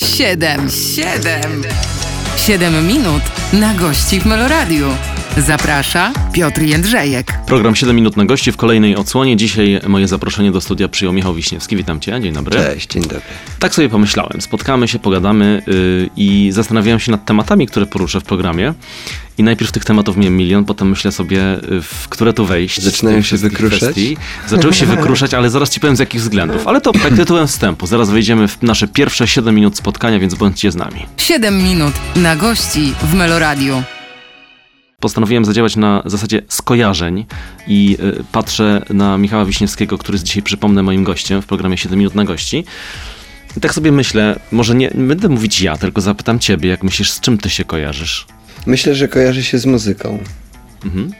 Siedem, siedem, siedem minut na gości w Meloradiu. Zaprasza Piotr Jędrzejek. Program 7 minut na gości w kolejnej odsłonie. Dzisiaj moje zaproszenie do studia przyjął Michał Wiśniewski. Witam cię, dzień dobry. Cześć, dzień dobry. Tak sobie pomyślałem. Spotkamy się, pogadamy yy, i zastanawiałem się nad tematami, które poruszę w programie. I najpierw tych tematów miałem milion, potem myślę sobie, y, w które tu wejść. Zaczynają się wykruszać? Kwestii. Zaczęły się wykruszać, ale zaraz ci powiem z jakich względów. Ale to tak tytułem wstępu. Zaraz wejdziemy w nasze pierwsze 7 minut spotkania, więc bądźcie z nami. 7 minut na gości w Meloradiu postanowiłem zadziałać na zasadzie skojarzeń i y, patrzę na Michała Wiśniewskiego, który jest dzisiaj, przypomnę, moim gościem w programie 7 minut na gości. I tak sobie myślę, może nie będę mówić ja, tylko zapytam ciebie, jak myślisz, z czym ty się kojarzysz? Myślę, że kojarzy się z muzyką. Mhm.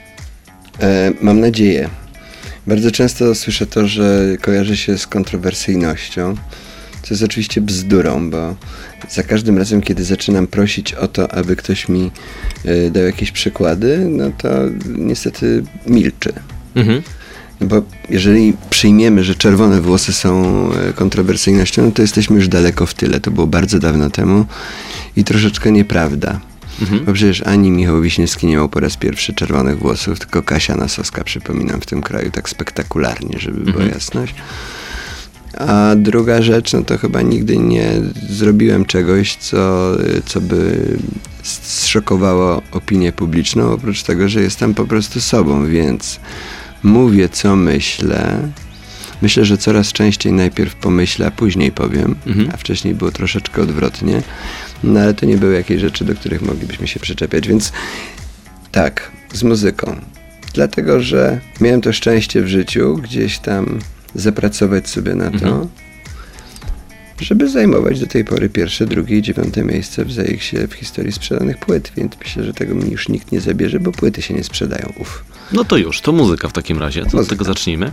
E, mam nadzieję. Bardzo często słyszę to, że kojarzy się z kontrowersyjnością, co jest oczywiście bzdurą, bo za każdym razem, kiedy zaczynam prosić o to, aby ktoś mi y, dał jakieś przykłady, no to niestety milczy. Mhm. No bo jeżeli przyjmiemy, że czerwone włosy są e, kontrowersyjnością, no to jesteśmy już daleko w tyle. To było bardzo dawno temu i troszeczkę nieprawda. Mhm. Bo przecież ani Michał Wiśniewski nie miał po raz pierwszy czerwonych włosów, tylko Kasia Nasowska, przypominam, w tym kraju tak spektakularnie, żeby była mhm. jasność. A druga rzecz, no to chyba nigdy nie zrobiłem czegoś, co, co by zszokowało opinię publiczną, oprócz tego, że jestem po prostu sobą, więc mówię, co myślę. Myślę, że coraz częściej najpierw pomyślę, a później powiem, mhm. a wcześniej było troszeczkę odwrotnie. No ale to nie były jakieś rzeczy, do których moglibyśmy się przyczepiać, więc tak, z muzyką. Dlatego, że miałem to szczęście w życiu, gdzieś tam zapracować sobie na to, mhm. żeby zajmować do tej pory pierwsze, drugie i dziewiąte miejsce w ZX w historii sprzedanych płyt, więc myślę, że tego mi już nikt nie zabierze, bo płyty się nie sprzedają. Uf. No to już, to muzyka w takim razie. To od tego zacznijmy.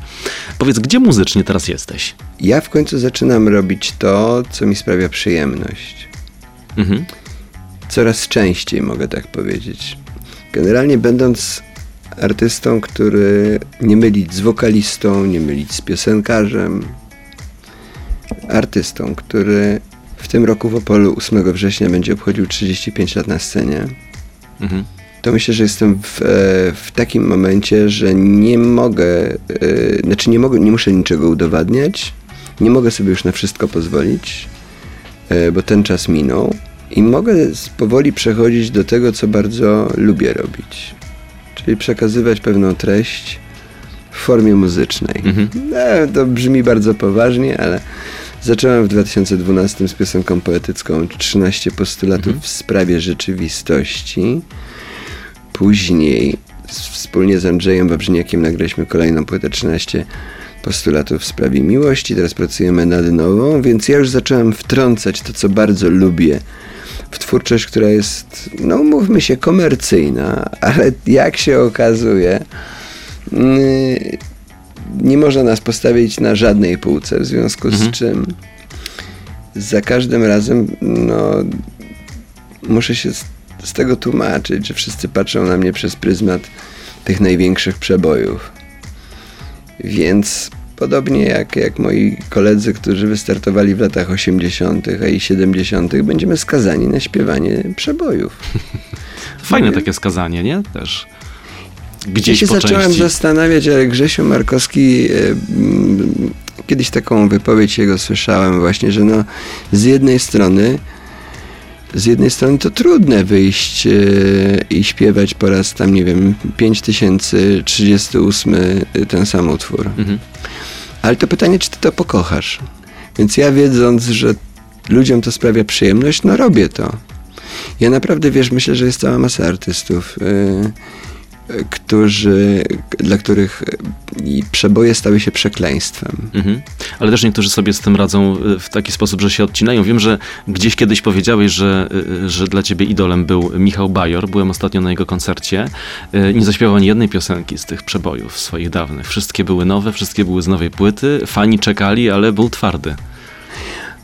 Powiedz, gdzie muzycznie teraz jesteś? Ja w końcu zaczynam robić to, co mi sprawia przyjemność. Mhm. Coraz częściej mogę tak powiedzieć. Generalnie będąc artystą, który nie mylić z wokalistą, nie mylić z piosenkarzem. Artystą, który w tym roku w Opolu 8 września będzie obchodził 35 lat na scenie. Mhm. To myślę, że jestem w, e, w takim momencie, że nie mogę, yy, znaczy nie, mogę, nie muszę niczego udowadniać, nie mogę sobie już na wszystko pozwolić, yy, bo ten czas minął i mogę powoli przechodzić do tego, co bardzo lubię robić czyli przekazywać pewną treść w formie muzycznej. Mhm. No, to brzmi bardzo poważnie, ale zacząłem w 2012 z piosenką poetycką 13 postulatów mhm. w sprawie rzeczywistości. Później wspólnie z Andrzejem Wawrzyniakiem nagraliśmy kolejną płytę 13 postulatów w sprawie miłości. Teraz pracujemy nad nową, więc ja już zacząłem wtrącać to, co bardzo lubię w twórczość, która jest, no mówmy się, komercyjna, ale jak się okazuje, mm, nie można nas postawić na żadnej półce, w związku z mhm. czym za każdym razem no, muszę się z, z tego tłumaczyć, że wszyscy patrzą na mnie przez pryzmat tych największych przebojów. Więc Podobnie jak, jak moi koledzy, którzy wystartowali w latach 80., a i 70., będziemy skazani na śpiewanie przebojów. Fajne nie? takie skazanie, nie? Też. Gdzieś ja się zacząłem części. zastanawiać, ale Grzesiu Markowski, e, kiedyś taką wypowiedź jego słyszałem właśnie, że no z jednej strony z jednej strony to trudne wyjść e, i śpiewać po raz tam, nie wiem, 5038 e, ten sam utwór. Mhm. Ale to pytanie, czy ty to pokochasz? Więc ja wiedząc, że ludziom to sprawia przyjemność, no robię to. Ja naprawdę, wiesz, myślę, że jest cała masa artystów. Yy, którzy, dla których przeboje stały się przekleństwem. Mhm. Ale też niektórzy sobie z tym radzą e, w taki sposób, że się odcinają. Wiem, że gdzieś kiedyś powiedziałeś, że, e, że dla ciebie idolem był Michał Bajor. Byłem ostatnio na jego koncercie. E, nie zaśpiewał ani jednej piosenki z tych przebojów swoich dawnych. Wszystkie były nowe, wszystkie były z nowej płyty. Fani czekali, ale był twardy.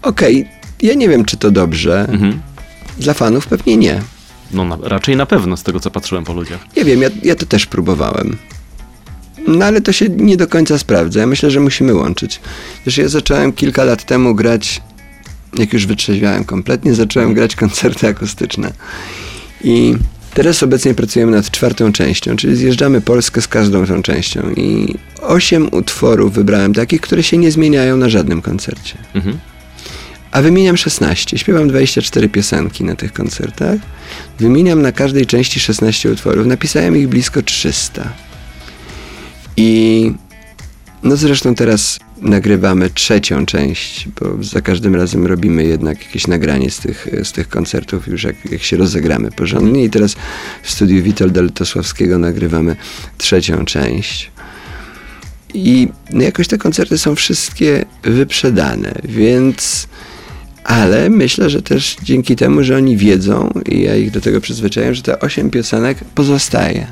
Okej, okay. ja nie wiem, czy to dobrze. Mhm. Dla fanów pewnie nie. No na, raczej na pewno, z tego co patrzyłem po ludziach. Nie wiem, ja, ja to też próbowałem. No ale to się nie do końca sprawdza. Ja myślę, że musimy łączyć. Wiesz, ja zacząłem kilka lat temu grać jak już wytrzeźwiałem kompletnie, zacząłem grać koncerty akustyczne. I teraz obecnie pracujemy nad czwartą częścią, czyli zjeżdżamy Polskę z każdą tą częścią. I osiem utworów wybrałem takich, które się nie zmieniają na żadnym koncercie. Mhm. A wymieniam 16. Śpiewam 24 piosenki na tych koncertach. Wymieniam na każdej części 16 utworów. Napisałem ich blisko 300. I no zresztą teraz nagrywamy trzecią część, bo za każdym razem robimy jednak jakieś nagranie z tych, z tych koncertów, już jak, jak się rozegramy porządnie. I teraz w studiu Witolda Lutosławskiego nagrywamy trzecią część. I no jakoś te koncerty są wszystkie wyprzedane, więc. Ale myślę, że też dzięki temu, że oni wiedzą i ja ich do tego przyzwyczaiłem, że te osiem piosenek pozostaje.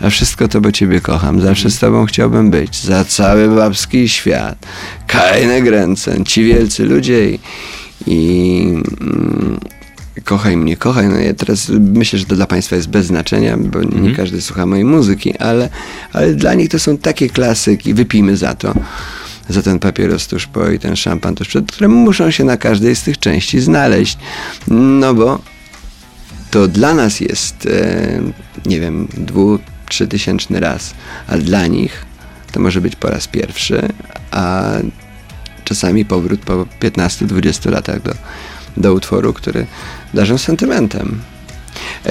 A wszystko to, bo Ciebie kocham, zawsze z Tobą chciałbym być, za cały babski świat, Kajne Gręcen, ci wielcy ludzie i, i mm, kochaj mnie, kochaj. No ja teraz myślę, że to dla Państwa jest bez znaczenia, bo nie mhm. każdy słucha mojej muzyki, ale, ale dla nich to są takie klasyki, wypijmy za to za ten papieros tuż po i ten szampan tuż przed, które muszą się na każdej z tych części znaleźć. No bo to dla nas jest, e, nie wiem, dwu, trzytysięczny raz, a dla nich to może być po raz pierwszy, a czasami powrót po 15-20 latach do, do utworu, który darzą sentymentem. E,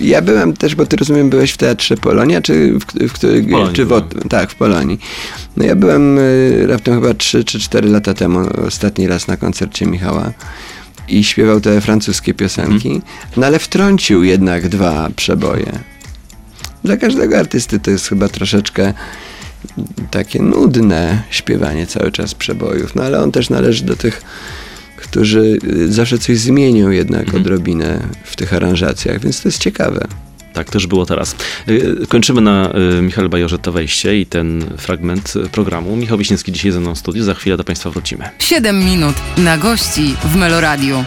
ja byłem też, bo ty rozumiem, byłeś w Teatrze Polonia, czy w, w, w Polonii, czy w, tak, w Polonii. No ja byłem y, raptem chyba 3 czy 4 lata temu, ostatni raz na koncercie Michała i śpiewał te francuskie piosenki, mm. no ale wtrącił jednak dwa przeboje dla każdego artysty to jest chyba troszeczkę takie nudne śpiewanie cały czas przebojów, no ale on też należy do tych, którzy zawsze coś zmienią jednak mhm. odrobinę w tych aranżacjach, więc to jest ciekawe. Tak też było teraz. Y, kończymy na y, Michał Bajorze to wejście i ten fragment programu. Michał Wiśniewski dzisiaj ze mną w studiu. Za chwilę do Państwa wrócimy. 7 minut na gości w Meloradiu.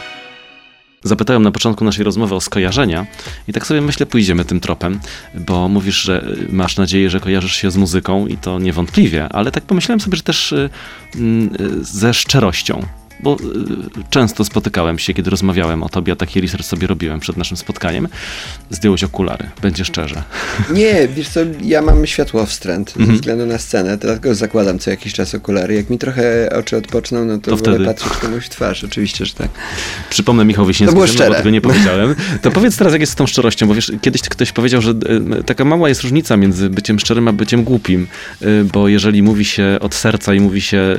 Zapytałem na początku naszej rozmowy o skojarzenia i tak sobie myślę, pójdziemy tym tropem, bo mówisz, że masz nadzieję, że kojarzysz się z muzyką i to niewątpliwie, ale tak pomyślałem sobie, że też y, mm, ze szczerością bo y, często spotykałem się, kiedy rozmawiałem o tobie, a taki research sobie robiłem przed naszym spotkaniem. Zdjąłeś okulary, będzie szczerze. Nie, wiesz co, ja mam światłowstręt ze mhm. względu na scenę, dlatego zakładam co jakiś czas okulary. Jak mi trochę oczy odpoczną, no to, to wtedy patrzeć komuś w twarz, oczywiście, że tak. Przypomnę Michał Wiśniewski, to było bo tego nie powiedziałem. To powiedz teraz, jak jest z tą szczerością, bo wiesz, kiedyś ktoś powiedział, że y, taka mała jest różnica między byciem szczerym a byciem głupim, y, bo jeżeli mówi się od serca i mówi się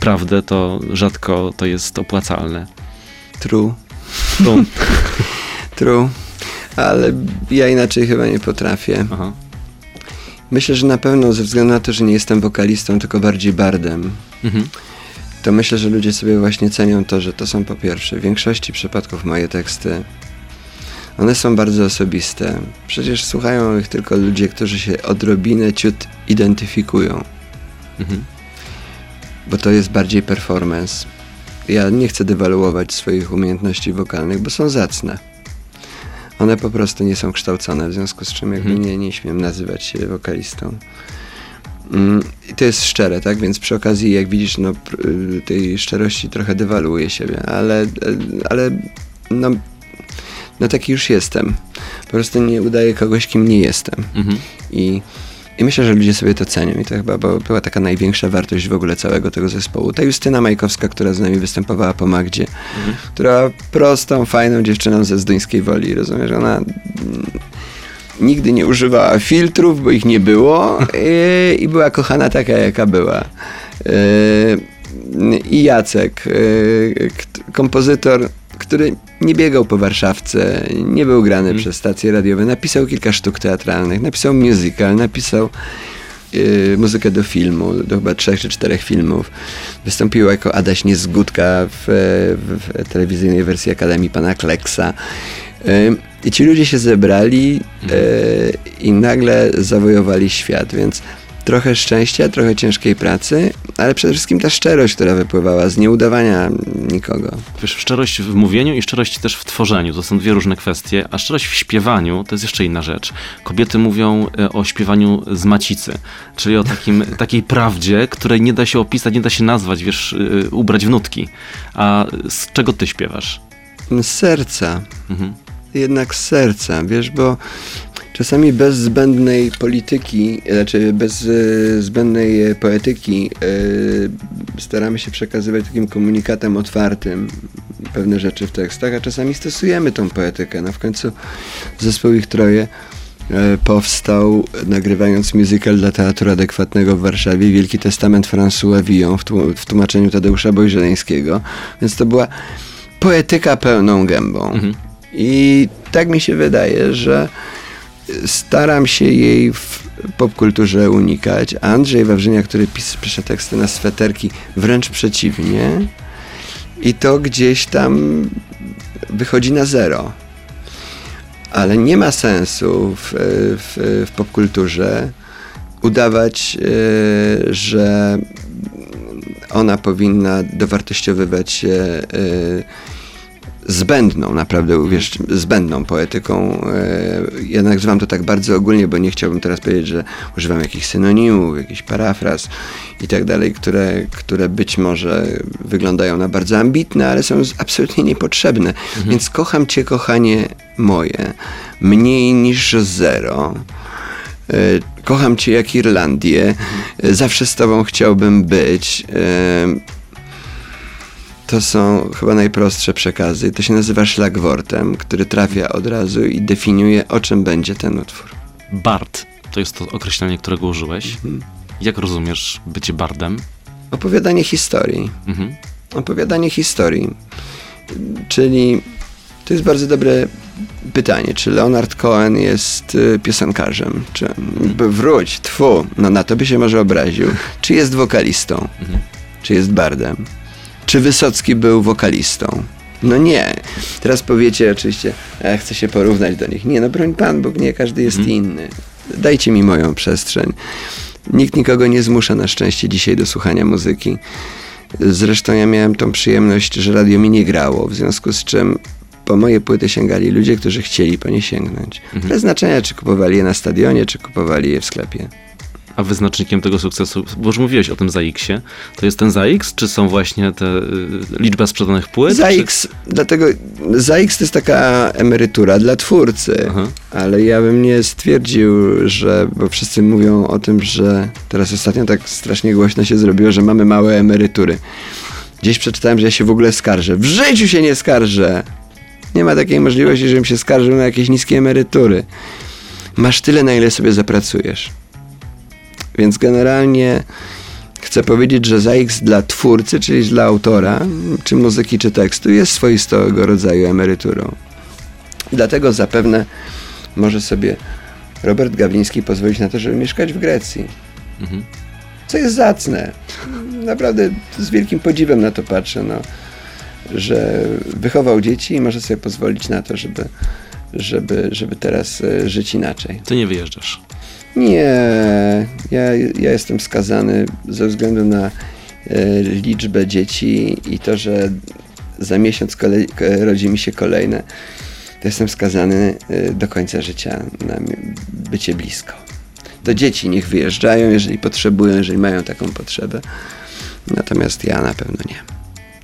prawdę, to rzadko to jest opłacalne. True. True. True. Ale ja inaczej chyba nie potrafię. Aha. Myślę, że na pewno ze względu na to, że nie jestem wokalistą, tylko bardziej bardem, mhm. to myślę, że ludzie sobie właśnie cenią to, że to są po pierwsze w większości przypadków moje teksty. One są bardzo osobiste. Przecież słuchają ich tylko ludzie, którzy się odrobinę ciut identyfikują. Mhm. Bo to jest bardziej performance ja nie chcę dewaluować swoich umiejętności wokalnych, bo są zacne. One po prostu nie są kształcone, w związku z czym jakby mhm. nie, nie śmiem nazywać się wokalistą. Mm, I to jest szczere, tak? Więc przy okazji, jak widzisz, no, y, tej szczerości trochę dewaluuję siebie, ale, y, ale no, no taki już jestem. Po prostu nie udaję kogoś, kim nie jestem. Mhm. I i myślę, że ludzie sobie to cenią i to chyba była taka największa wartość w ogóle całego tego zespołu. Ta Justyna Majkowska, która z nami występowała po Magdzie, mhm. która prostą, fajną dziewczyną ze Zduńskiej Woli, rozumiesz, ona nigdy nie używała filtrów, bo ich nie było i, i była kochana taka, jaka była. Yy, I Jacek, yy, kompozytor który nie biegał po Warszawce, nie był grany mm. przez stacje radiowe, napisał kilka sztuk teatralnych, napisał musical, napisał yy, muzykę do filmu, do chyba trzech czy czterech filmów. Wystąpił jako Adaś Niezgódka w, w, w telewizyjnej wersji Akademii Pana Kleksa. Yy, I ci ludzie się zebrali yy, i nagle zawojowali świat, więc trochę szczęścia, trochę ciężkiej pracy, ale przede wszystkim ta szczerość, która wypływała z nieudawania nikogo. Wiesz, szczerość w mówieniu i szczerość też w tworzeniu to są dwie różne kwestie, a szczerość w śpiewaniu to jest jeszcze inna rzecz. Kobiety mówią e, o śpiewaniu z macicy, czyli o takim, takiej prawdzie, której nie da się opisać, nie da się nazwać, wiesz, e, ubrać w nutki. A z czego ty śpiewasz? Z serca. Mhm. Jednak z serca, wiesz, bo czasami bez zbędnej polityki, znaczy bez e, zbędnej poetyki e, staramy się przekazywać takim komunikatem otwartym pewne rzeczy w tekstach, a czasami stosujemy tą poetykę. No w końcu zespół ich troje e, powstał nagrywając musical dla Teatru Adekwatnego w Warszawie Wielki Testament François Villon w tłumaczeniu Tadeusza Bojżeleńskiego, więc to była poetyka pełną gębą. Mhm. I tak mi się wydaje, że staram się jej w popkulturze unikać. Andrzej Wawrzynia, który pis, pisze teksty na sweterki, wręcz przeciwnie. I to gdzieś tam wychodzi na zero. Ale nie ma sensu w, w, w popkulturze udawać, e, że ona powinna dowartościowywać się e, zbędną, naprawdę, wiesz, zbędną poetyką. E, ja nazywam to tak bardzo ogólnie, bo nie chciałbym teraz powiedzieć, że używam jakichś synonimów, jakichś parafraz i tak dalej, które, które być może wyglądają na bardzo ambitne, ale są absolutnie niepotrzebne. Mhm. Więc kocham cię, kochanie moje, mniej niż zero. E, kocham cię jak Irlandię. Mhm. Zawsze z tobą chciałbym być e, to są chyba najprostsze przekazy. To się nazywa szlagwortem, który trafia od razu i definiuje, o czym będzie ten utwór. Bard to jest to określenie, którego użyłeś. Mhm. Jak rozumiesz bycie bardem? Opowiadanie historii. Mhm. Opowiadanie historii. Czyli to jest bardzo dobre pytanie, czy Leonard Cohen jest y, piosenkarzem, czy wróć, tfu, no na to by się może obraził, czy jest wokalistą, mhm. czy jest bardem. Czy Wysocki był wokalistą? No nie. Teraz powiecie oczywiście, ja chcę się porównać do nich. Nie, no broń Pan Bóg, nie, każdy jest hmm. inny. Dajcie mi moją przestrzeń. Nikt nikogo nie zmusza na szczęście dzisiaj do słuchania muzyki. Zresztą ja miałem tą przyjemność, że radio mi nie grało, w związku z czym po moje płyty sięgali ludzie, którzy chcieli po nie sięgnąć. Mhm. Bez znaczenia, czy kupowali je na stadionie, czy kupowali je w sklepie. A wyznacznikiem tego sukcesu, bo już mówiłeś o tym ZAX-ie, to jest ten ZAX, czy są właśnie te y, liczba sprzedanych płyt? ZAX, czy... dlatego ZAX to jest taka emerytura dla twórcy, Aha. ale ja bym nie stwierdził, że, bo wszyscy mówią o tym, że teraz ostatnio tak strasznie głośno się zrobiło, że mamy małe emerytury. Gdzieś przeczytałem, że ja się w ogóle skarżę. W życiu się nie skarżę! Nie ma takiej możliwości, żebym się skarżył na jakieś niskie emerytury. Masz tyle, na ile sobie zapracujesz. Więc generalnie chcę powiedzieć, że ZAX dla twórcy, czyli dla autora, czy muzyki, czy tekstu, jest swoistego rodzaju emeryturą. Dlatego zapewne może sobie Robert Gawliński pozwolić na to, żeby mieszkać w Grecji. Mhm. Co jest zacne. Naprawdę z wielkim podziwem na to patrzę, no, że wychował dzieci i może sobie pozwolić na to, żeby, żeby, żeby teraz e, żyć inaczej. Ty nie wyjeżdżasz. Nie, ja, ja jestem skazany ze względu na e, liczbę dzieci i to, że za miesiąc kolej, rodzi mi się kolejne, to jestem skazany e, do końca życia na bycie blisko. Do dzieci niech wyjeżdżają, jeżeli potrzebują, jeżeli mają taką potrzebę. Natomiast ja na pewno nie.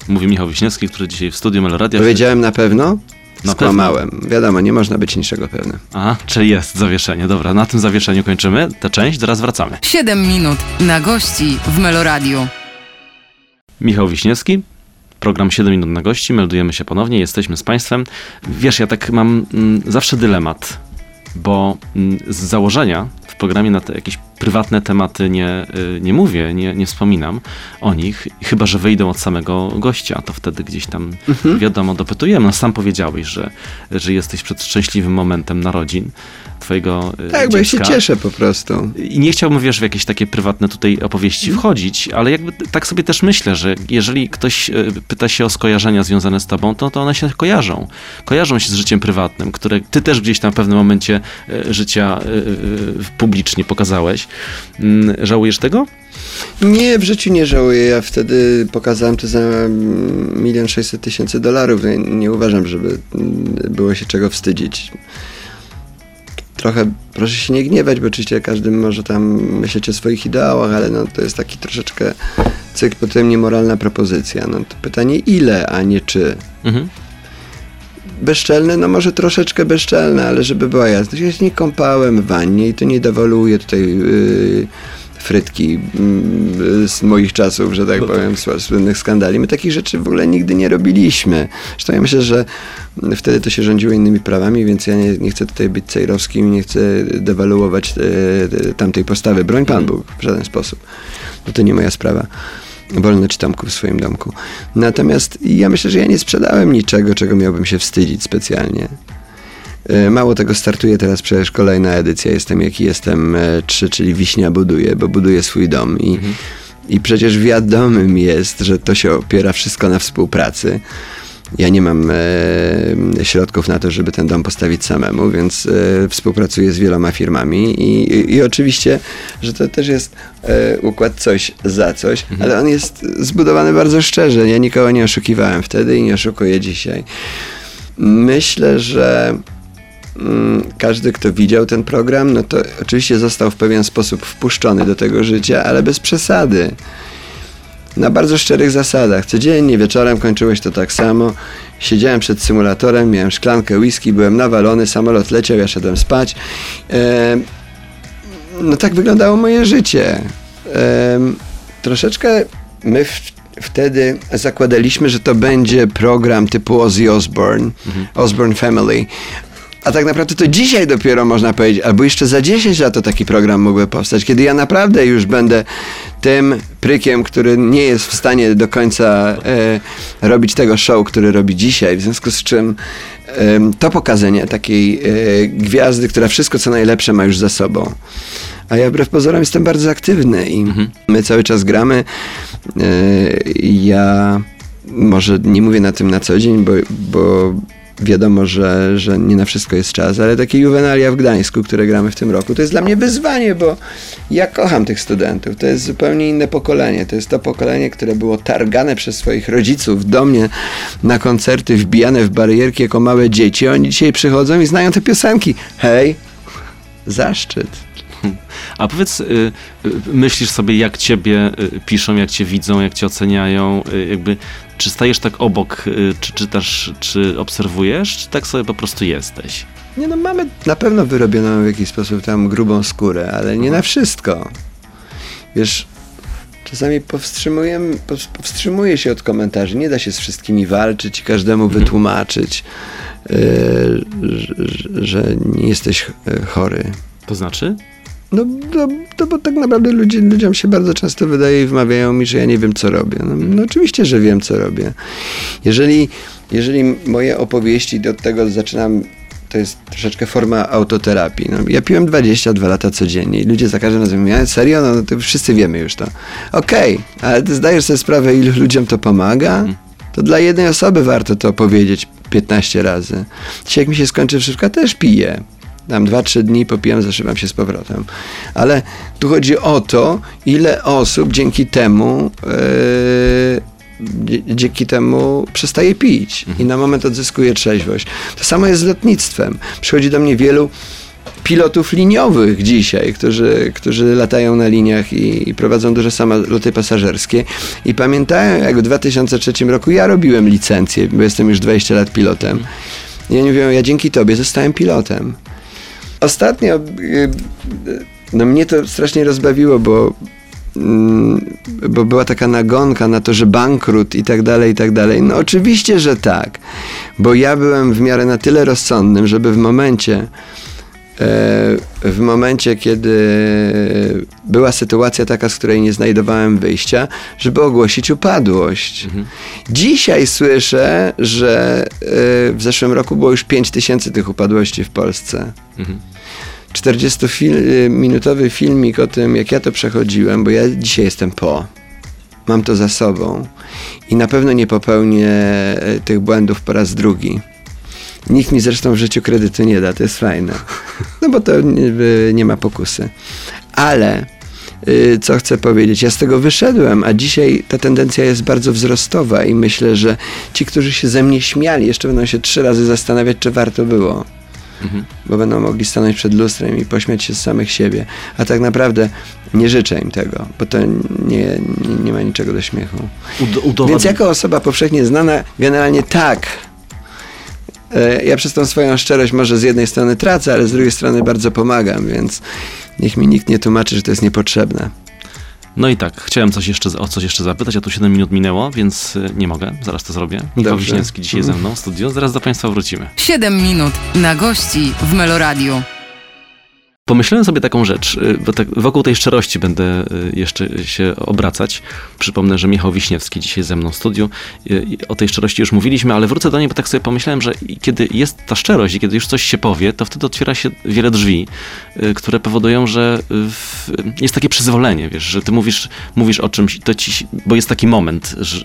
Mówi Michał Wiśniewski, który dzisiaj w studiu Meloradia... Powiedziałem na pewno? Na Skłamałem. Pewno. Wiadomo, nie można być niczego pewny. Aha, czyli jest zawieszenie. Dobra, na tym zawieszeniu kończymy tę część, teraz wracamy. 7 minut na gości w Meloradiu. Michał Wiśniewski, program 7 minut na gości, meldujemy się ponownie, jesteśmy z Państwem. Wiesz, ja tak mam mm, zawsze dylemat, bo mm, z założenia programie na te jakieś prywatne tematy nie, y, nie mówię, nie, nie wspominam o nich, chyba że wyjdą od samego gościa, to wtedy gdzieś tam mhm. wiadomo, dopytujemy. No sam powiedziałeś, że, że jesteś przed szczęśliwym momentem narodzin twojego Tak, dziecka. bo ja się cieszę po prostu. I nie chciałbym, wiesz, w jakieś takie prywatne tutaj opowieści mhm. wchodzić, ale jakby tak sobie też myślę, że jeżeli ktoś pyta się o skojarzenia związane z tobą, to, to one się kojarzą. Kojarzą się z życiem prywatnym, które ty też gdzieś tam w pewnym momencie życia publicznie pokazałeś. Mm, żałujesz tego? Nie, w życiu nie żałuję. Ja wtedy pokazałem to za milion sześćset tysięcy dolarów. Nie, nie uważam, żeby było się czego wstydzić. Trochę proszę się nie gniewać, bo oczywiście każdy może tam myśleć o swoich ideałach, ale no, to jest taki troszeczkę cykl, potem niemoralna propozycja. No, to pytanie ile, a nie czy. Mhm. Bezczelne, no może troszeczkę bezczelne, ale żeby była jasność. Ja się nie kąpałem w wannie i to nie dewoluuje tutaj... Yy, frytki mm, z moich czasów, że tak no powiem, tak. słynnych skandali. My takich rzeczy w ogóle nigdy nie robiliśmy. Zresztą ja myślę, że wtedy to się rządziło innymi prawami, więc ja nie, nie chcę tutaj być cejrowskim, nie chcę dewaluować e, tamtej postawy. Broń Pan Bóg w żaden sposób. Bo to nie moja sprawa wolne czytamku w swoim domku. Natomiast ja myślę, że ja nie sprzedałem niczego, czego miałbym się wstydzić specjalnie. E, mało tego, startuje teraz przecież kolejna edycja Jestem jaki jestem 3, e, czyli Wiśnia buduje, bo buduje swój dom i, mhm. i przecież wiadomym jest, że to się opiera wszystko na współpracy. Ja nie mam e, środków na to, żeby ten dom postawić samemu, więc e, współpracuję z wieloma firmami i, i, i, oczywiście, że to też jest e, układ coś za coś, mhm. ale on jest zbudowany bardzo szczerze. Ja nikogo nie oszukiwałem wtedy i nie oszukuję dzisiaj. Myślę, że każdy, kto widział ten program, no to oczywiście został w pewien sposób wpuszczony do tego życia, ale bez przesady. Na bardzo szczerych zasadach. Codziennie wieczorem kończyłeś to tak samo. Siedziałem przed symulatorem, miałem szklankę whisky, byłem nawalony, samolot leciał, ja szedłem spać. No tak wyglądało moje życie. Troszeczkę my wtedy zakładaliśmy, że to będzie program typu Ozzy Osbourne, mhm. Osbourne Family, a tak naprawdę to dzisiaj dopiero można powiedzieć, albo jeszcze za 10 lat to taki program mógłby powstać, kiedy ja naprawdę już będę tym prykiem, który nie jest w stanie do końca e, robić tego show, który robi dzisiaj, w związku z czym to pokazanie takiej e, gwiazdy, która wszystko co najlepsze ma już za sobą. A ja wbrew pozorom jestem bardzo aktywny i mhm. my cały czas gramy. E, ja może nie mówię na tym na co dzień, bo, bo wiadomo, że, że nie na wszystko jest czas, ale takie juwenalia w Gdańsku, które gramy w tym roku, to jest dla mnie wyzwanie, bo ja kocham tych studentów. To jest zupełnie inne pokolenie. To jest to pokolenie, które było targane przez swoich rodziców do mnie na koncerty, wbijane w barierki jako małe dzieci. Oni dzisiaj przychodzą i znają te piosenki. Hej, zaszczyt. A powiedz, y, y, myślisz sobie, jak ciebie y, piszą, jak cię widzą, jak cię oceniają, jakby czy stajesz tak obok, czy czytasz, czy obserwujesz, czy tak sobie po prostu jesteś? Nie no, mamy na pewno wyrobioną w jakiś sposób tam grubą skórę, ale nie na wszystko. Wiesz, czasami powstrzymuję, powstrzymuję się od komentarzy. Nie da się z wszystkimi walczyć i każdemu mhm. wytłumaczyć, yy, że, że nie jesteś chory. To znaczy? No, no, no, bo tak naprawdę ludzie, ludziom się bardzo często wydaje i wmawiają mi, że ja nie wiem, co robię. No, no oczywiście, że wiem, co robię. Jeżeli, jeżeli moje opowieści do tego zaczynam to jest troszeczkę forma autoterapii. No, ja piłem 22 lata codziennie i ludzie za każdym razem mówią, serio? No, no to wszyscy wiemy już to. Okej, okay, ale ty zdajesz sobie sprawę, ilu ludziom to pomaga? Mhm. To dla jednej osoby warto to powiedzieć 15 razy. Dzisiaj jak mi się skończy wszystko, też piję tam 2-3 dni popijam, zaszywam się z powrotem. Ale tu chodzi o to, ile osób dzięki temu yy, dzięki temu przestaje pić i na moment odzyskuje trzeźwość. To samo jest z lotnictwem. Przychodzi do mnie wielu pilotów liniowych dzisiaj, którzy, którzy latają na liniach i, i, prowadzą duże samoloty pasażerskie i pamiętają, jak w 2003 roku ja robiłem licencję, bo jestem już 20 lat pilotem. I oni mówią, ja dzięki tobie zostałem pilotem. Ostatnio y, no mnie to strasznie rozbawiło, bo mm, bo była taka nagonka na to, że bankrut i tak dalej, i tak dalej. No oczywiście, że tak, bo ja byłem w miarę na tyle rozsądnym, żeby w momencie, w momencie, kiedy była sytuacja taka, z której nie znajdowałem wyjścia, żeby ogłosić upadłość. Mhm. Dzisiaj słyszę, że w zeszłym roku było już 5 tysięcy tych upadłości w Polsce. Mhm. 40-minutowy filmik o tym, jak ja to przechodziłem, bo ja dzisiaj jestem po. Mam to za sobą i na pewno nie popełnię e, tych błędów po raz drugi. Nikt mi zresztą w życiu kredytu nie da, to jest fajne. No bo to nie, nie ma pokusy. Ale y, co chcę powiedzieć, ja z tego wyszedłem, a dzisiaj ta tendencja jest bardzo wzrostowa i myślę, że ci, którzy się ze mnie śmiali, jeszcze będą się trzy razy zastanawiać, czy warto było. Mhm. Bo będą mogli stanąć przed lustrem i pośmiać się z samych siebie. A tak naprawdę nie życzę im tego, bo to nie, nie, nie ma niczego do śmiechu. Więc jako osoba powszechnie znana, generalnie tak. E, ja przez tą swoją szczerość może z jednej strony tracę, ale z drugiej strony bardzo pomagam, więc niech mi nikt nie tłumaczy, że to jest niepotrzebne. No i tak, chciałem coś jeszcze, o coś jeszcze zapytać, a tu 7 minut minęło, więc y, nie mogę, zaraz to zrobię. Michał. Wiśniewski dzisiaj ze mną w studio, zaraz do Państwa wrócimy. 7 minut na gości w Meloradiu. Pomyślałem sobie taką rzecz, y, bo tak wokół tej szczerości będę y, jeszcze się obracać. Przypomnę, że Michał Wiśniewski dzisiaj ze mną w studiu. Y, o tej szczerości już mówiliśmy, ale wrócę do niej, bo tak sobie pomyślałem, że kiedy jest ta szczerość i kiedy już coś się powie, to wtedy otwiera się wiele drzwi, które powodują, że jest takie przyzwolenie, wiesz, że ty mówisz, mówisz o czymś, to ci, bo jest taki moment, że,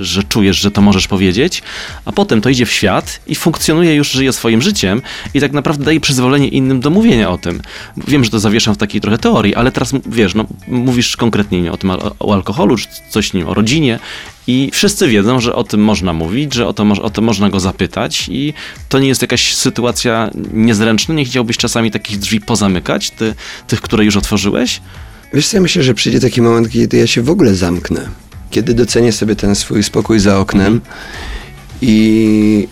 że czujesz, że to możesz powiedzieć, a potem to idzie w świat i funkcjonuje już, żyje swoim życiem i tak naprawdę daje przyzwolenie innym do mówienia o tym. Wiem, że to zawieszam w takiej trochę teorii, ale teraz wiesz, no, mówisz konkretnie o tym o alkoholu, czy coś nie o rodzinie i wszyscy wiedzą, że o tym można mówić, że o to, o to można go zapytać i to nie jest jakaś sytuacja niezręczna. Nie chciałbyś czasami takich drzwi pozamykać, ty, tych, które już otworzyłeś? Wiesz co, ja myślę, że przyjdzie taki moment, kiedy ja się w ogóle zamknę. Kiedy docenię sobie ten swój spokój za oknem mm. i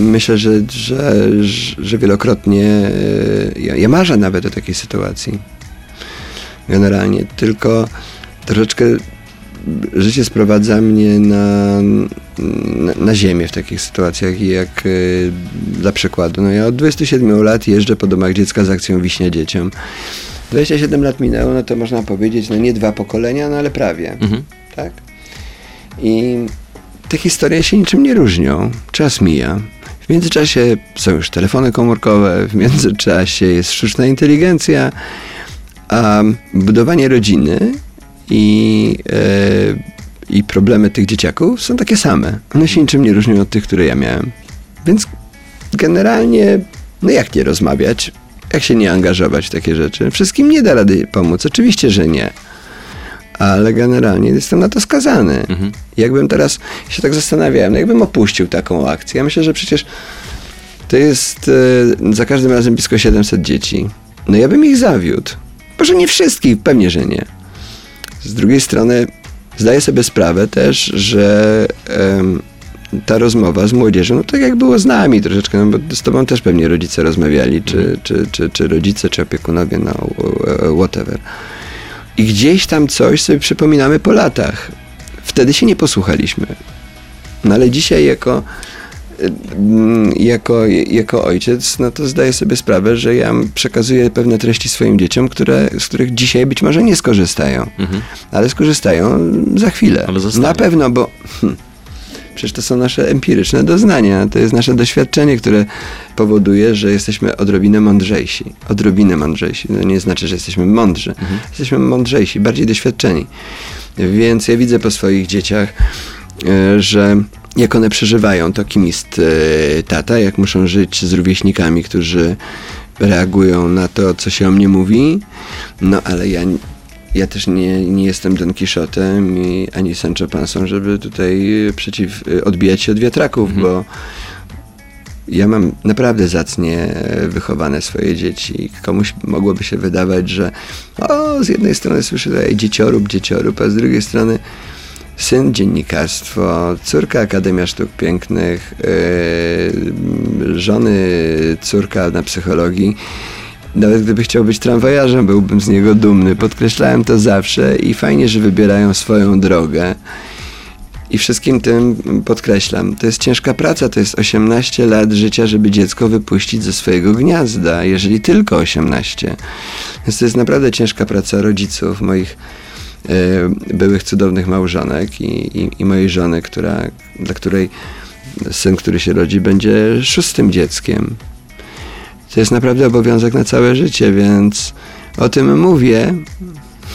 myślę, że, że, że wielokrotnie e, ja, ja marzę nawet o takiej sytuacji. Generalnie, tylko troszeczkę życie sprowadza mnie na, na, na, ziemię w takich sytuacjach jak y, dla przykładu. No ja od 27 lat jeżdżę po domach dziecka z akcją Wiśnia Dzieciom. 27 lat minęło, no to można powiedzieć, no nie dwa pokolenia, no ale prawie. Mhm. Tak? I te historie się niczym nie różnią. Czas mija. W międzyczasie są już telefony komórkowe, w międzyczasie jest sztuczna inteligencja, a budowanie rodziny i, e, i problemy tych dzieciaków są takie same. One się niczym nie różnią od tych, które ja miałem. Więc generalnie, no jak nie rozmawiać? Jak się nie angażować w takie rzeczy? Wszystkim nie da rady pomóc. Oczywiście, że nie ale generalnie jestem na to skazany. Mhm. Jakbym teraz się tak zastanawiałem, no jakbym opuścił taką akcję, ja myślę, że przecież to jest e, za każdym razem blisko 700 dzieci. No ja bym ich zawiódł. Może nie wszystkich, pewnie, że nie. Z drugiej strony zdaję sobie sprawę też, że ta rozmowa z młodzieżą, no tak jak było z nami troszeczkę, no bo z tobą też pewnie rodzice rozmawiali, czy, mhm. czy, czy, czy rodzice, czy opiekunowie, no whatever i gdzieś tam coś sobie przypominamy po latach. Wtedy się nie posłuchaliśmy. No ale dzisiaj jako, jako, jako ojciec, no to zdaję sobie sprawę, że ja przekazuję pewne treści swoim dzieciom, które, z których dzisiaj być może nie skorzystają. Mhm. Ale skorzystają za chwilę. Na pewno, bo... Hmm, Przecież to są nasze empiryczne doznania, to jest nasze doświadczenie, które powoduje, że jesteśmy odrobinę mądrzejsi. Odrobinę mądrzejsi. To nie znaczy, że jesteśmy mądrzy. Mhm. Jesteśmy mądrzejsi, bardziej doświadczeni. Więc ja widzę po swoich dzieciach, e, że jak one przeżywają to, kim jest e, tata, jak muszą żyć z rówieśnikami, którzy reagują na to, co się o mnie mówi. No ale ja ja też nie, nie jestem Don Quixotem i ani Sancho Pansą, żeby tutaj przeciw, odbijać się od wiatraków, mhm. bo ja mam naprawdę zacnie wychowane swoje dzieci. Komuś mogłoby się wydawać, że o, z jednej strony słyszę tutaj dzieciorób, dzieciorób, a z drugiej strony syn dziennikarstwo, córka Akademia Sztuk Pięknych, yy, żony córka na psychologii. Nawet gdyby chciał być tramwajarzem, byłbym z niego dumny. Podkreślałem to zawsze i fajnie, że wybierają swoją drogę. I wszystkim tym podkreślam, to jest ciężka praca, to jest 18 lat życia, żeby dziecko wypuścić ze swojego gniazda, jeżeli tylko 18. Więc to jest naprawdę ciężka praca rodziców, moich y, byłych cudownych małżonek i, i, i mojej żony, która, dla której syn, który się rodzi, będzie szóstym dzieckiem to jest naprawdę obowiązek na całe życie, więc o tym mówię.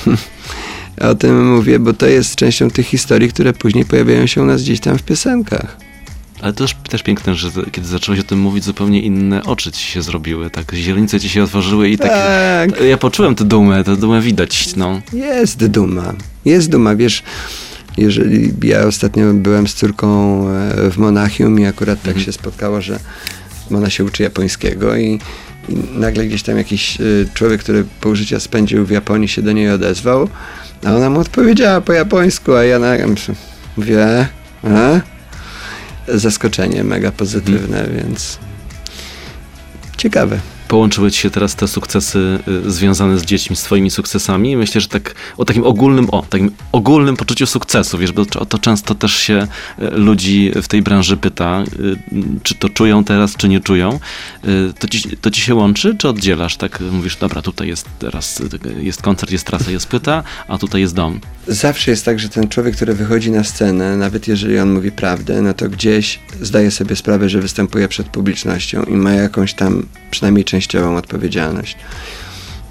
o tym mówię, bo to jest częścią tych historii, które później pojawiają się u nas gdzieś tam w piosenkach. Ale to też, też piękne, że kiedy zacząłeś o tym mówić, zupełnie inne oczy ci się zrobiły, tak źrenice ci się otworzyły i takie... Tak. Ja poczułem tę dumę, tę dumę widać, no. Jest duma, jest duma, wiesz, jeżeli ja ostatnio byłem z córką e, w Monachium i akurat tak mhm. się spotkało, że ona się uczy japońskiego i, i nagle gdzieś tam jakiś e, człowiek, który pół życia spędził w Japonii się do niej odezwał, a ona mu odpowiedziała po japońsku, a ja na, mówię, a? zaskoczenie mega pozytywne, więc ciekawe połączyły ci się teraz te sukcesy y, związane z dziećmi, z twoimi sukcesami. Myślę, że tak o takim ogólnym, o takim ogólnym poczuciu sukcesu, wiesz, bo to często też się y, ludzi w tej branży pyta, y, czy to czują teraz, czy nie czują. To ci, to ci się łączy, czy oddzielasz? Tak mówisz, dobra, tutaj jest teraz, jest koncert, jest trasa, jest pyta, a tutaj jest dom. Zawsze jest tak, że ten człowiek, który wychodzi na scenę, nawet jeżeli on mówi prawdę, no to gdzieś zdaje sobie sprawę, że występuje przed publicznością i ma jakąś tam przynajmniej część częściową odpowiedzialność.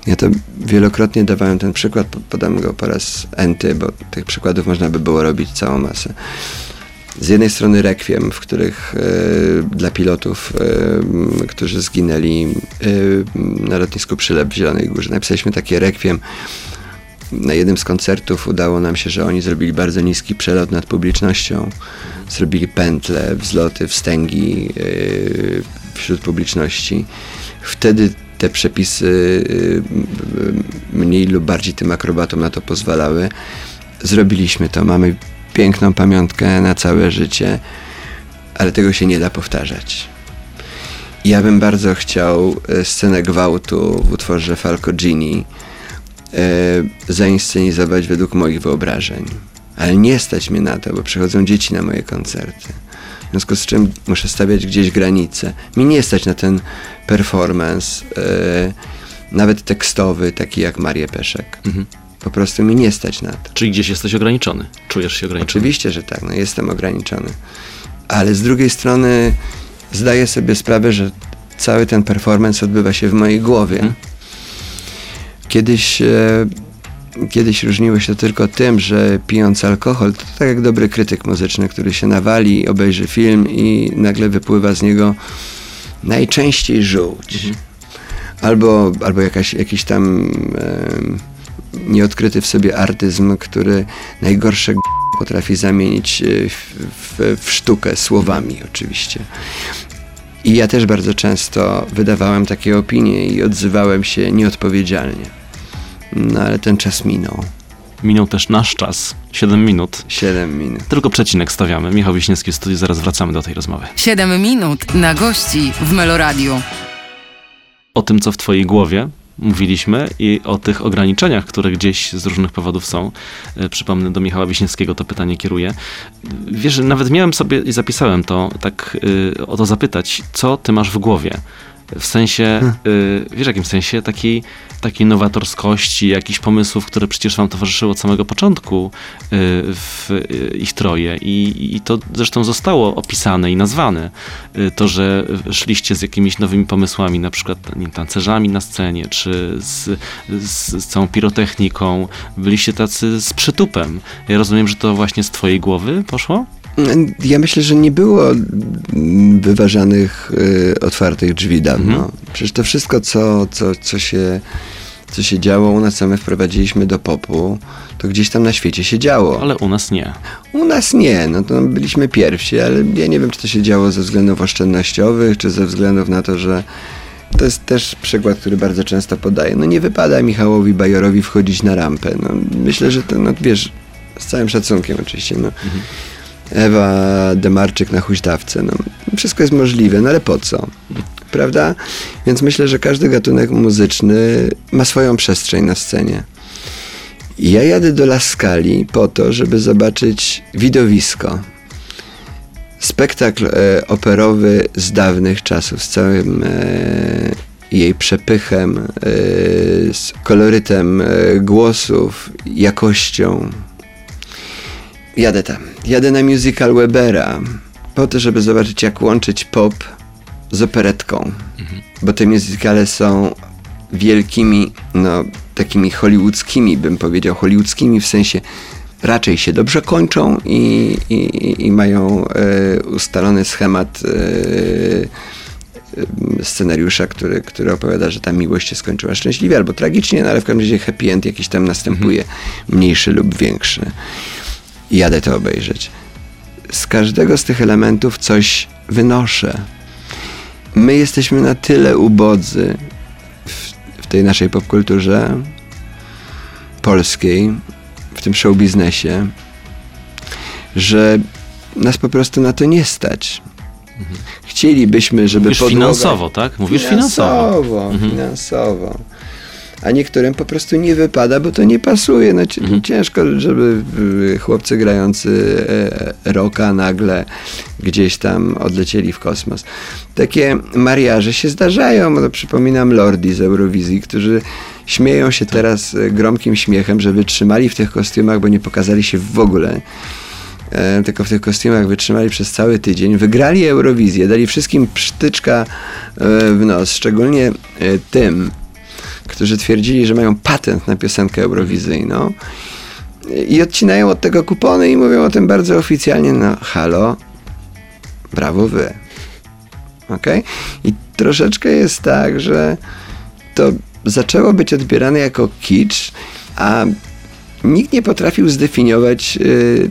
Ja to wielokrotnie dawałem ten przykład, podam go po raz enty, bo tych przykładów można by było robić całą masę. Z jednej strony rekwiem, w których y, dla pilotów, y, którzy zginęli y, na lotnisku Przylep w Zielonej Górze, napisaliśmy takie rekwiem. Na jednym z koncertów udało nam się, że oni zrobili bardzo niski przelot nad publicznością. Zrobili pętle, wzloty, wstęgi wśród publiczności Wtedy te przepisy y, mniej lub bardziej tym akrobatom na to pozwalały. Zrobiliśmy to, mamy piękną pamiątkę na całe życie, ale tego się nie da powtarzać. Ja bym bardzo chciał y, scenę gwałtu w utworze Falco Gini e, zainscenizować według moich wyobrażeń. Ale nie stać mnie na to, bo przychodzą dzieci na moje koncerty. W związku z czym muszę stawiać gdzieś granice. Mi nie stać na ten performance, yy, nawet tekstowy, taki jak Marię Peszek. Mhm. Po prostu mi nie stać na to. Czyli gdzieś jesteś ograniczony? Czujesz się ograniczony? Oczywiście, że tak, no jestem ograniczony. Ale z drugiej strony zdaję sobie sprawę, że cały ten performance odbywa się w mojej głowie. Mhm. Kiedyś e, kiedyś różniło się tylko tym, że pijąc alkohol, to tak jak dobry krytyk muzyczny, który się nawali, obejrzy film i nagle wypływa z niego najczęściej żółć. Mhm. Albo, albo jakaś, jakiś tam e, nieodkryty w sobie artyzm, który najgorsze potrafi zamienić e, w, w, w sztukę słowami oczywiście. I ja też bardzo często wydawałem takie opinie i odzywałem się nieodpowiedzialnie. No ale ten czas minął. Minął też nasz czas. 7 minut. 7 minut. Tylko przecinek stawiamy. Michał Wiśniewski w studiu, zaraz wracamy do tej rozmowy. 7 minut na gości w Meloradiu. O tym, co w twojej głowie mówiliśmy i o tych ograniczeniach, które gdzieś z różnych powodów są. E, przypomnę, do Michała Wiśniewskiego to pytanie kieruję. Wiesz, nawet miałem sobie i zapisałem to, tak y, o to zapytać, co ty masz w głowie? W sensie, hmm. y, wiesz w jakim sensie, takiej, takiej nowatorskości, jakichś pomysłów, które przecież wam towarzyszyły od samego początku y, w y, ich troje I, i to zresztą zostało opisane i nazwane. Y, to, że szliście z jakimiś nowymi pomysłami, na przykład tancerzami na scenie, czy z, z, z całą pirotechniką, byliście tacy z przytupem. Ja rozumiem, że to właśnie z twojej głowy poszło? Ja myślę, że nie było wyważanych, y, otwartych drzwi dawno. Mhm. Przecież to wszystko, co, co, co, się, co się działo u nas, co my wprowadziliśmy do popu, to gdzieś tam na świecie się działo. Ale u nas nie. U nas nie, no to byliśmy pierwsi, ale ja nie wiem, czy to się działo ze względów oszczędnościowych, czy ze względów na to, że to jest też przykład, który bardzo często podaję. No nie wypada Michałowi Bajorowi wchodzić na rampę. No, myślę, że to, no wiesz, z całym szacunkiem oczywiście, no. Mhm Ewa Demarczyk na huśtawce. No, wszystko jest możliwe, no ale po co? Prawda? Więc myślę, że każdy gatunek muzyczny ma swoją przestrzeń na scenie. Ja jadę do Laskali po to, żeby zobaczyć widowisko. Spektakl e, operowy z dawnych czasów, z całym e, jej przepychem, e, z kolorytem e, głosów, jakością, jadę tam. Jadę na musical Webera po to, żeby zobaczyć, jak łączyć pop z operetką. Mhm. Bo te muzykale są wielkimi, no takimi hollywoodzkimi, bym powiedział, hollywoodzkimi w sensie raczej się dobrze kończą i, i, i mają e, ustalony schemat e, e, scenariusza, który, który opowiada, że ta miłość się skończyła szczęśliwie albo tragicznie, no ale w każdym razie happy end jakiś tam następuje, mhm. mniejszy lub większy. I jadę to obejrzeć. Z każdego z tych elementów coś wynoszę. My jesteśmy na tyle ubodzy w, w tej naszej popkulturze polskiej, w tym show biznesie, że nas po prostu na to nie stać. Chcielibyśmy, żeby Mówisz podłoga... finansowo, tak? Mówisz finansowo. Finansowo, mhm. finansowo. A niektórym po prostu nie wypada, bo to nie pasuje. No, mhm. Ciężko, żeby chłopcy grający e, rocka nagle gdzieś tam odlecieli w kosmos. Takie mariaże się zdarzają. No, przypominam Lordi z Eurowizji, którzy śmieją się teraz e, gromkim śmiechem, że wytrzymali w tych kostiumach, bo nie pokazali się w ogóle e, tylko w tych kostiumach wytrzymali przez cały tydzień, wygrali Eurowizję, dali wszystkim psztyczka w nos, szczególnie tym, którzy twierdzili, że mają patent na piosenkę eurowizyjną i odcinają od tego kupony i mówią o tym bardzo oficjalnie, no halo, brawo wy. ok? I troszeczkę jest tak, że to zaczęło być odbierane jako kicz, a nikt nie potrafił zdefiniować y,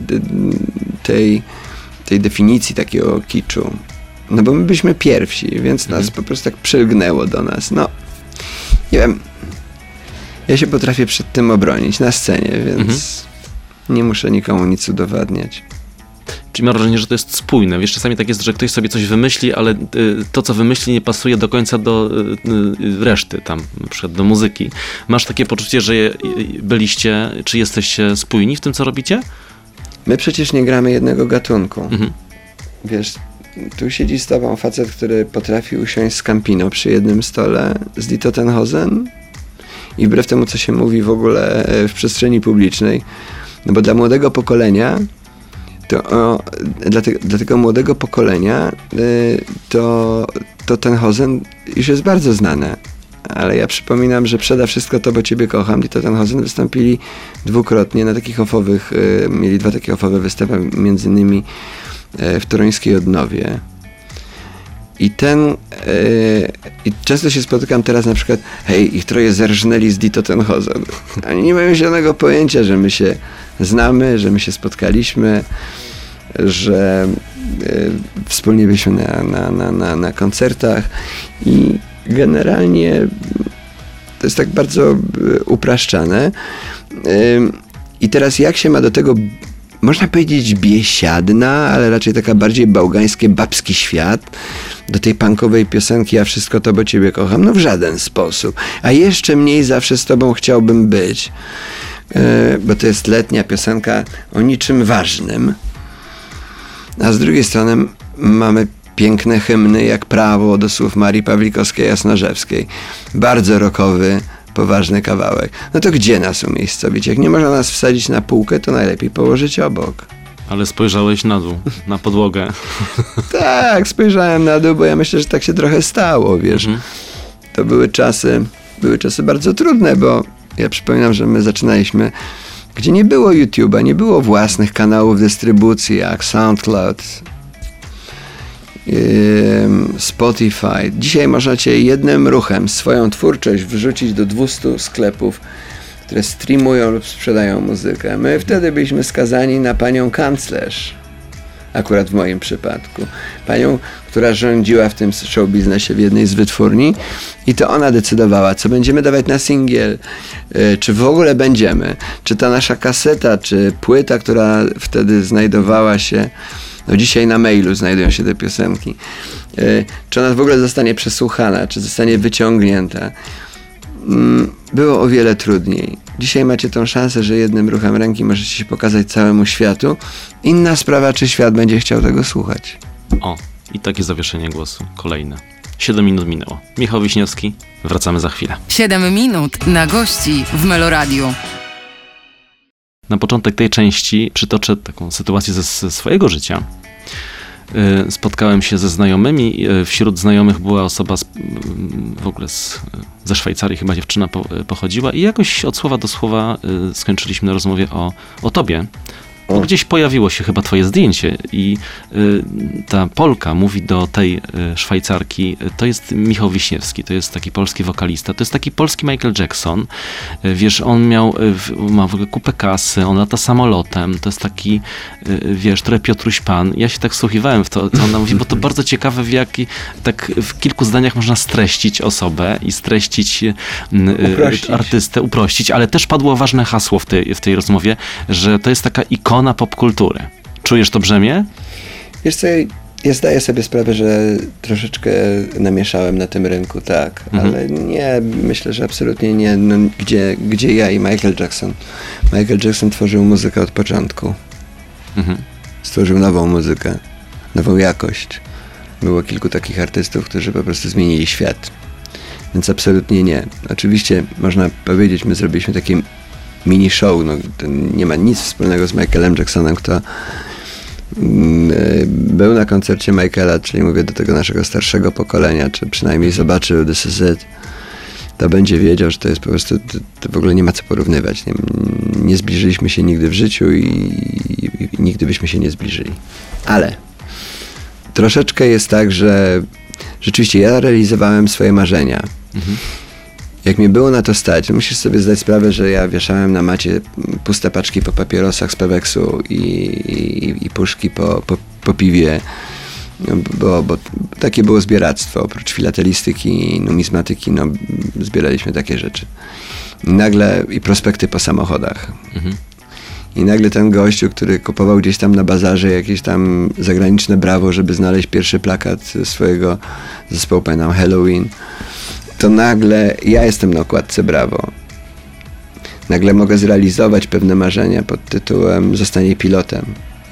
tej, tej definicji takiego kiczu. No bo my byliśmy pierwsi, więc mhm. nas po prostu tak przylgnęło do nas. No, nie wiem. Ja się potrafię przed tym obronić na scenie, więc mhm. nie muszę nikomu nic udowadniać. Czyli mam wrażenie, że to jest spójne. Wiesz, czasami tak jest, że ktoś sobie coś wymyśli, ale y, to, co wymyśli, nie pasuje do końca do y, y, reszty, tam na przykład do muzyki. Masz takie poczucie, że byliście, czy jesteście spójni w tym, co robicie? My przecież nie gramy jednego gatunku. Mhm. Wiesz, tu siedzi z tobą facet, który potrafi usiąść z Campino przy jednym stole z Dito Tenhosen i wbrew temu, co się mówi w ogóle e, w przestrzeni publicznej, no bo dla młodego pokolenia to o, dla, te, dla, tego młodego pokolenia y, to, to ten Hozen już jest bardzo znane. Ale ja przypominam, że przede wszystko to, bo Ciebie kocham, i to ten Hozen wystąpili dwukrotnie na takich ofowych, y, mieli dwa takie ofowe występy, między innymi w toruńskiej Odnowie. I ten, yy, i często się spotykam teraz na przykład, hej, ich troje zerżnęli z Dito Tenhosen. Oni nie mają zielonego pojęcia, że my się znamy, że my się spotkaliśmy, że yy, wspólnie byliśmy na, na, na, na, na koncertach i generalnie to jest tak bardzo upraszczane. I teraz jak się ma do tego można powiedzieć biesiadna, ale raczej taka bardziej bałgańskie, babski świat. Do tej punkowej piosenki Ja wszystko to, bo ciebie kocham. No w żaden sposób. A jeszcze mniej zawsze z tobą chciałbym być. Yy, bo to jest letnia piosenka o niczym ważnym. A z drugiej strony mamy piękne hymny jak Prawo do słów Marii Pawlikowskiej-Jasnorzewskiej. Bardzo rokowy, poważny kawałek. No to gdzie nas umiejscowić? Jak nie można nas wsadzić na półkę, to najlepiej położyć obok. Ale spojrzałeś na dół, na podłogę. tak, spojrzałem na dół, bo ja myślę, że tak się trochę stało, wiesz. Mhm. To były czasy, były czasy bardzo trudne, bo ja przypominam, że my zaczynaliśmy, gdzie nie było YouTube'a, nie było własnych kanałów dystrybucji jak SoundCloud, Spotify. Dzisiaj możecie jednym ruchem swoją twórczość wrzucić do 200 sklepów, które streamują lub sprzedają muzykę. My wtedy byliśmy skazani na panią kanclerz. Akurat w moim przypadku. Panią, która rządziła w tym show biznesie w jednej z wytwórni i to ona decydowała, co będziemy dawać na singiel, y, czy w ogóle będziemy, czy ta nasza kaseta, czy płyta, która wtedy znajdowała się no dzisiaj na mailu znajdują się te piosenki. E, czy ona w ogóle zostanie przesłuchana, czy zostanie wyciągnięta? Mm, było o wiele trudniej. Dzisiaj macie tą szansę, że jednym ruchem ręki możecie się pokazać całemu światu. Inna sprawa, czy świat będzie chciał tego słuchać. O, i takie zawieszenie głosu. Kolejne. 7 minut minęło. Michał Wiśniewski, wracamy za chwilę. 7 minut na gości w Meloradiu. Na początek tej części przytoczę taką sytuację ze, ze swojego życia. y, spotkałem się ze znajomymi. Y, wśród znajomych była osoba z, w ogóle z, ze Szwajcarii, chyba dziewczyna po, pochodziła i jakoś od słowa do słowa skończyliśmy na rozmowie o, o tobie. No, gdzieś pojawiło się chyba twoje zdjęcie i y, ta Polka mówi do tej y, Szwajcarki, y, to jest Michał Wiśniewski, to jest taki polski wokalista, to jest taki polski Michael Jackson. Y, wiesz, on miał, y, ma w ogóle kupę kasy, on lata samolotem, to jest taki, y, wiesz, trochę Piotruś Pan. Ja się tak wsłuchiwałem w to, co ona mówi, bo to bardzo ciekawe, w jaki, tak w kilku zdaniach można streścić osobę i streścić uprościć. artystę, uprościć, ale też padło ważne hasło w tej, w tej rozmowie, że to jest taka ikona ikona popkultury. Czujesz to brzemię? Wiesz co, ja zdaję sobie sprawę, że troszeczkę namieszałem na tym rynku, tak, mhm. ale nie, myślę, że absolutnie nie. No, gdzie, gdzie ja i Michael Jackson? Michael Jackson tworzył muzykę od początku. Mhm. Stworzył nową muzykę, nową jakość. Było kilku takich artystów, którzy po prostu zmienili świat. Więc absolutnie nie. Oczywiście można powiedzieć, my zrobiliśmy takie mini show. No, nie ma nic wspólnego z Michaelem Jacksonem, kto mm, e, był na koncercie Michaela, czyli mówię do tego naszego starszego pokolenia, czy przynajmniej zobaczył This Is It, to będzie wiedział, że to jest po prostu, to, to w ogóle nie ma co porównywać. Nie, nie zbliżyliśmy się nigdy w życiu i, i, i nigdy byśmy się nie zbliżyli. Ale troszeczkę jest tak, że rzeczywiście ja realizowałem swoje marzenia. Mhm jak mi było na to stać, musisz sobie zdać sprawę, że ja wieszałem na macie puste paczki po papierosach z Peweksu i, i, i puszki po, po, po piwie, bo, bo takie było zbieractwo. Oprócz filatelistyki i numizmatyki, no, zbieraliśmy takie rzeczy. I nagle, i prospekty po samochodach. Mhm. I nagle ten gościu, który kupował gdzieś tam na bazarze jakieś tam zagraniczne brawo, żeby znaleźć pierwszy plakat swojego zespołu, pamiętam, Halloween, to nagle ja jestem na okładce Brawo. Nagle mogę zrealizować pewne marzenia pod tytułem Zostanie pilotem.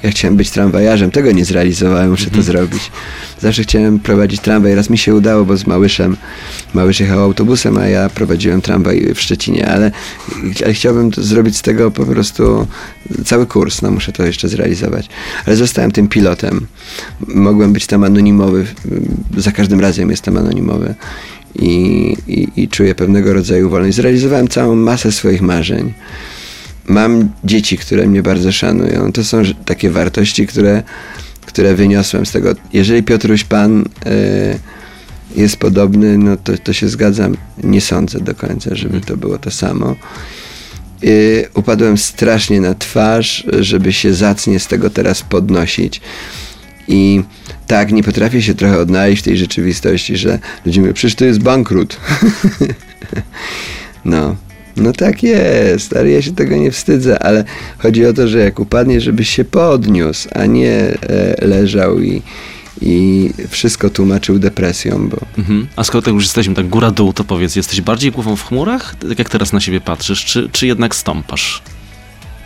Ja chciałem być tramwajarzem, tego nie zrealizowałem, muszę to mhm. zrobić. Zawsze chciałem prowadzić tramwaj, raz mi się udało, bo z Małyszem, Małysz jechał autobusem, a ja prowadziłem tramwaj w Szczecinie, ale, ale chciałbym zrobić z tego po prostu cały kurs, no muszę to jeszcze zrealizować. Ale zostałem tym pilotem. Mogłem być tam anonimowy, za każdym razem jestem anonimowy i, i, i czuję pewnego rodzaju wolność. Zrealizowałem całą masę swoich marzeń. Mam dzieci, które mnie bardzo szanują. To są takie wartości, które, które wyniosłem z tego. Jeżeli Piotruś Pan y, jest podobny, no to, to się zgadzam. Nie sądzę do końca, żeby to było to samo. Y, upadłem strasznie na twarz, żeby się zacnie z tego teraz podnosić. I tak, nie potrafię się trochę odnaleźć w tej rzeczywistości, że ludzie mówią, przecież to jest bankrut. no. No tak jest, ale ja się tego nie wstydzę, ale chodzi o to, że jak upadnie, żebyś się podniósł, a nie e, leżał i, i wszystko tłumaczył depresją. Bo... Mhm. A skoro tak już jesteśmy tak góra-dół, to powiedz, jesteś bardziej głową w chmurach, tak jak teraz na siebie patrzysz, czy, czy jednak stąpasz?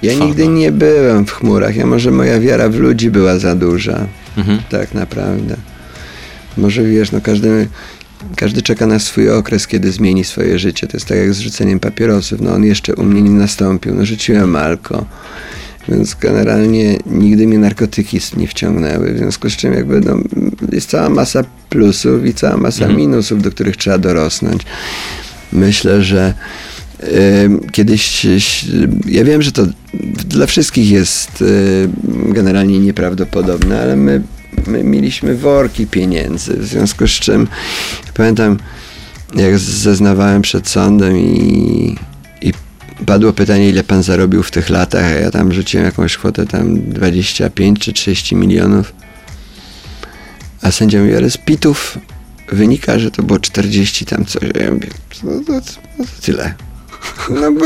Ja nigdy nie byłem w chmurach. Ja może moja wiara w ludzi była za duża. Mhm. Tak naprawdę. Może wiesz, no każdy, każdy czeka na swój okres, kiedy zmieni swoje życie. To jest tak jak z rzuceniem papierosów. No on jeszcze u mnie nie nastąpił. No rzuciłem alko. Więc generalnie nigdy mnie narkotyki nie wciągnęły. W związku z czym jakby no, jest cała masa plusów i cała masa mhm. minusów, do których trzeba dorosnąć. Myślę, że Kiedyś, ja wiem, że to dla wszystkich jest generalnie nieprawdopodobne, ale my, my mieliśmy worki pieniędzy, w związku z czym pamiętam, jak zeznawałem przed sądem i, i padło pytanie, ile pan zarobił w tych latach, a ja tam rzuciłem jakąś kwotę tam 25 czy 30 milionów. A sędzia mówi, ale z pitów wynika, że to było 40 tam coś. Ja mówię, no to, to, to tyle. No bo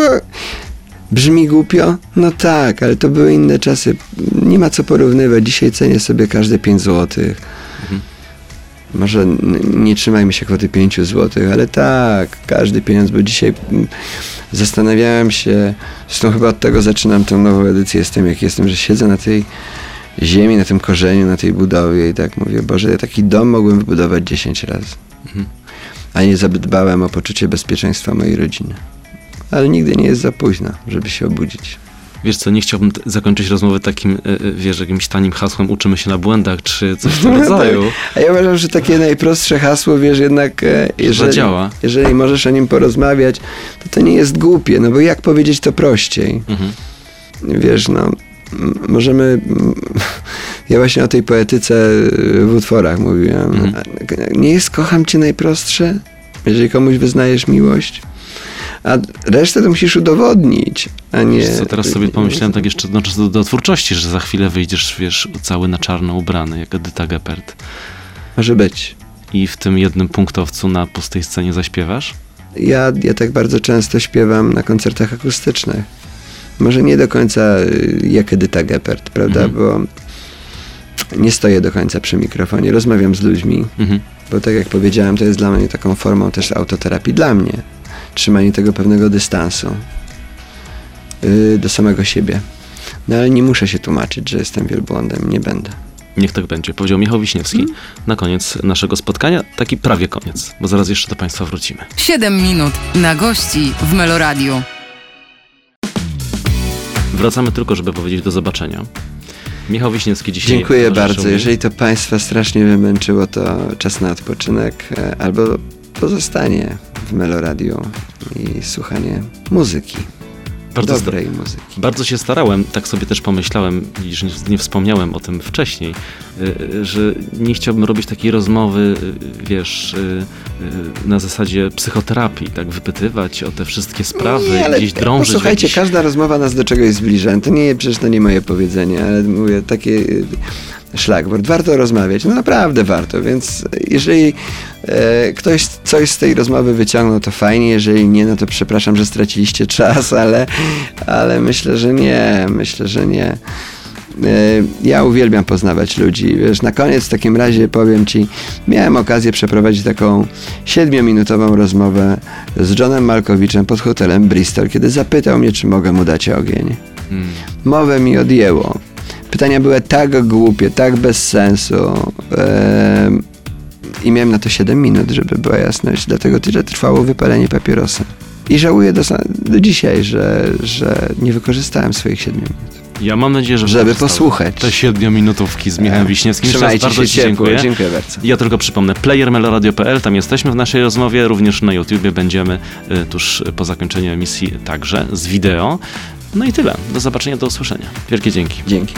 brzmi głupio? No tak, ale to były inne czasy. Nie ma co porównywać. Dzisiaj cenię sobie każde 5 zł. Mhm. Może nie trzymajmy się kwoty 5 zł, ale tak, każdy pieniądz, bo dzisiaj zastanawiałem się, zresztą chyba od tego zaczynam tę nową edycję, jestem jak jestem, że siedzę na tej ziemi, na tym korzeniu, na tej budowie i tak mówię, Boże, ja taki dom mogłem wybudować 10 razy. Mhm. A nie zadbałem o poczucie bezpieczeństwa mojej rodziny ale nigdy nie jest za późno, żeby się obudzić. Wiesz co, nie chciałbym zakończyć rozmowy takim, y, y, wiesz, jakimś tanim hasłem uczymy się na błędach, czy coś w tym rodzaju. A ja uważam, że takie najprostsze hasło, wiesz, jednak e, jeżeli, Zadziała. jeżeli możesz o nim porozmawiać, to to nie jest głupie, no bo jak powiedzieć to prościej? Mhm. Wiesz, no, możemy. Ja właśnie o tej poetyce w utworach mówiłem. Mhm. Nie jest kocham cię najprostsze, jeżeli komuś wyznajesz miłość? A resztę to musisz udowodnić, a nie. Wiesz co, teraz sobie pomyślałem tak jeszcze odnosząc do, do twórczości, że za chwilę wyjdziesz, wiesz, cały na czarno ubrany, jak Edyta Geppert. Może być. I w tym jednym punktowcu na pustej scenie zaśpiewasz? Ja, ja tak bardzo często śpiewam na koncertach akustycznych. Może nie do końca y, jak Edyta Geppert, prawda? Mhm. Bo nie stoję do końca przy mikrofonie, rozmawiam z ludźmi. Mhm. Bo tak jak powiedziałem, to jest dla mnie taką formą też autoterapii dla mnie. Trzymanie tego pewnego dystansu yy, do samego siebie. No ale nie muszę się tłumaczyć, że jestem wielbłądem, nie będę. Niech tak będzie, powiedział Michał Wiśniewski na koniec naszego spotkania. Taki prawie koniec, bo zaraz jeszcze do Państwa wrócimy. 7 minut na gości w Meloradiu. Wracamy tylko, żeby powiedzieć do zobaczenia. Michał Wiśniewski dzisiaj. Dziękuję bardzo. mi. Jeżeli to Państwa strasznie wymęczyło, to czas na odpoczynek e, albo pozostanie w Meloradiu i słuchanie muzyki. Bardzo dobrej muzyki. Bardzo się starałem, tak sobie też pomyślałem, widzisz, nie, wspomniałem o tym wcześniej, y, y, że nie chciałbym robić takiej rozmowy, y, wiesz, na zasadzie psychoterapii, tak wypytywać o te wszystkie sprawy, Nie, ale gdzieś drążyć. w Posłuchajcie, jakiś- każda rozmowa nas do czegoś zbliża. To nie, przecież to nie moje powiedzenie, ale mówię takie szlagwort. Warto rozmawiać. No naprawdę warto, więc jeżeli e, ktoś coś z tej rozmowy wyciągnął, to fajnie. Jeżeli nie, no to przepraszam, że straciliście czas, ale, ale myślę, że nie. Myślę, że nie. E, Ja uwielbiam poznawać ludzi. Wiesz, na koniec w takim razie powiem Ci, miałem okazję przeprowadzić taką siedmiominutową rozmowę z Johnem Malkowiczem pod hotelem Bristol, kiedy zapytał mnie, czy mogę mu dać ogień. Mm. Mowę mi odjęło. Pytania były tak głupie, tak bez sensu. I miałem na to 7 minut, żeby była jasność. Dlatego tyle trwało wypalenie papierosa. I żałuję do, do dzisiaj, że, że nie wykorzystałem swoich 7 minut. Ja mam nadzieję, że Żeby posłuchać. Te siedmiominutówki z Michałem Wiśniewskim. Jeszcze raz Trzymajcie bardzo się Ci ciepło. dziękuję. Dziękuję bardzo. Ja tylko przypomnę, playermeloradio.pl, tam jesteśmy w naszej rozmowie, również na YouTubie będziemy y, tuż po zakończeniu emisji także z wideo. No i tyle. Do zobaczenia, do usłyszenia. Wielkie dzięki. Dzięki.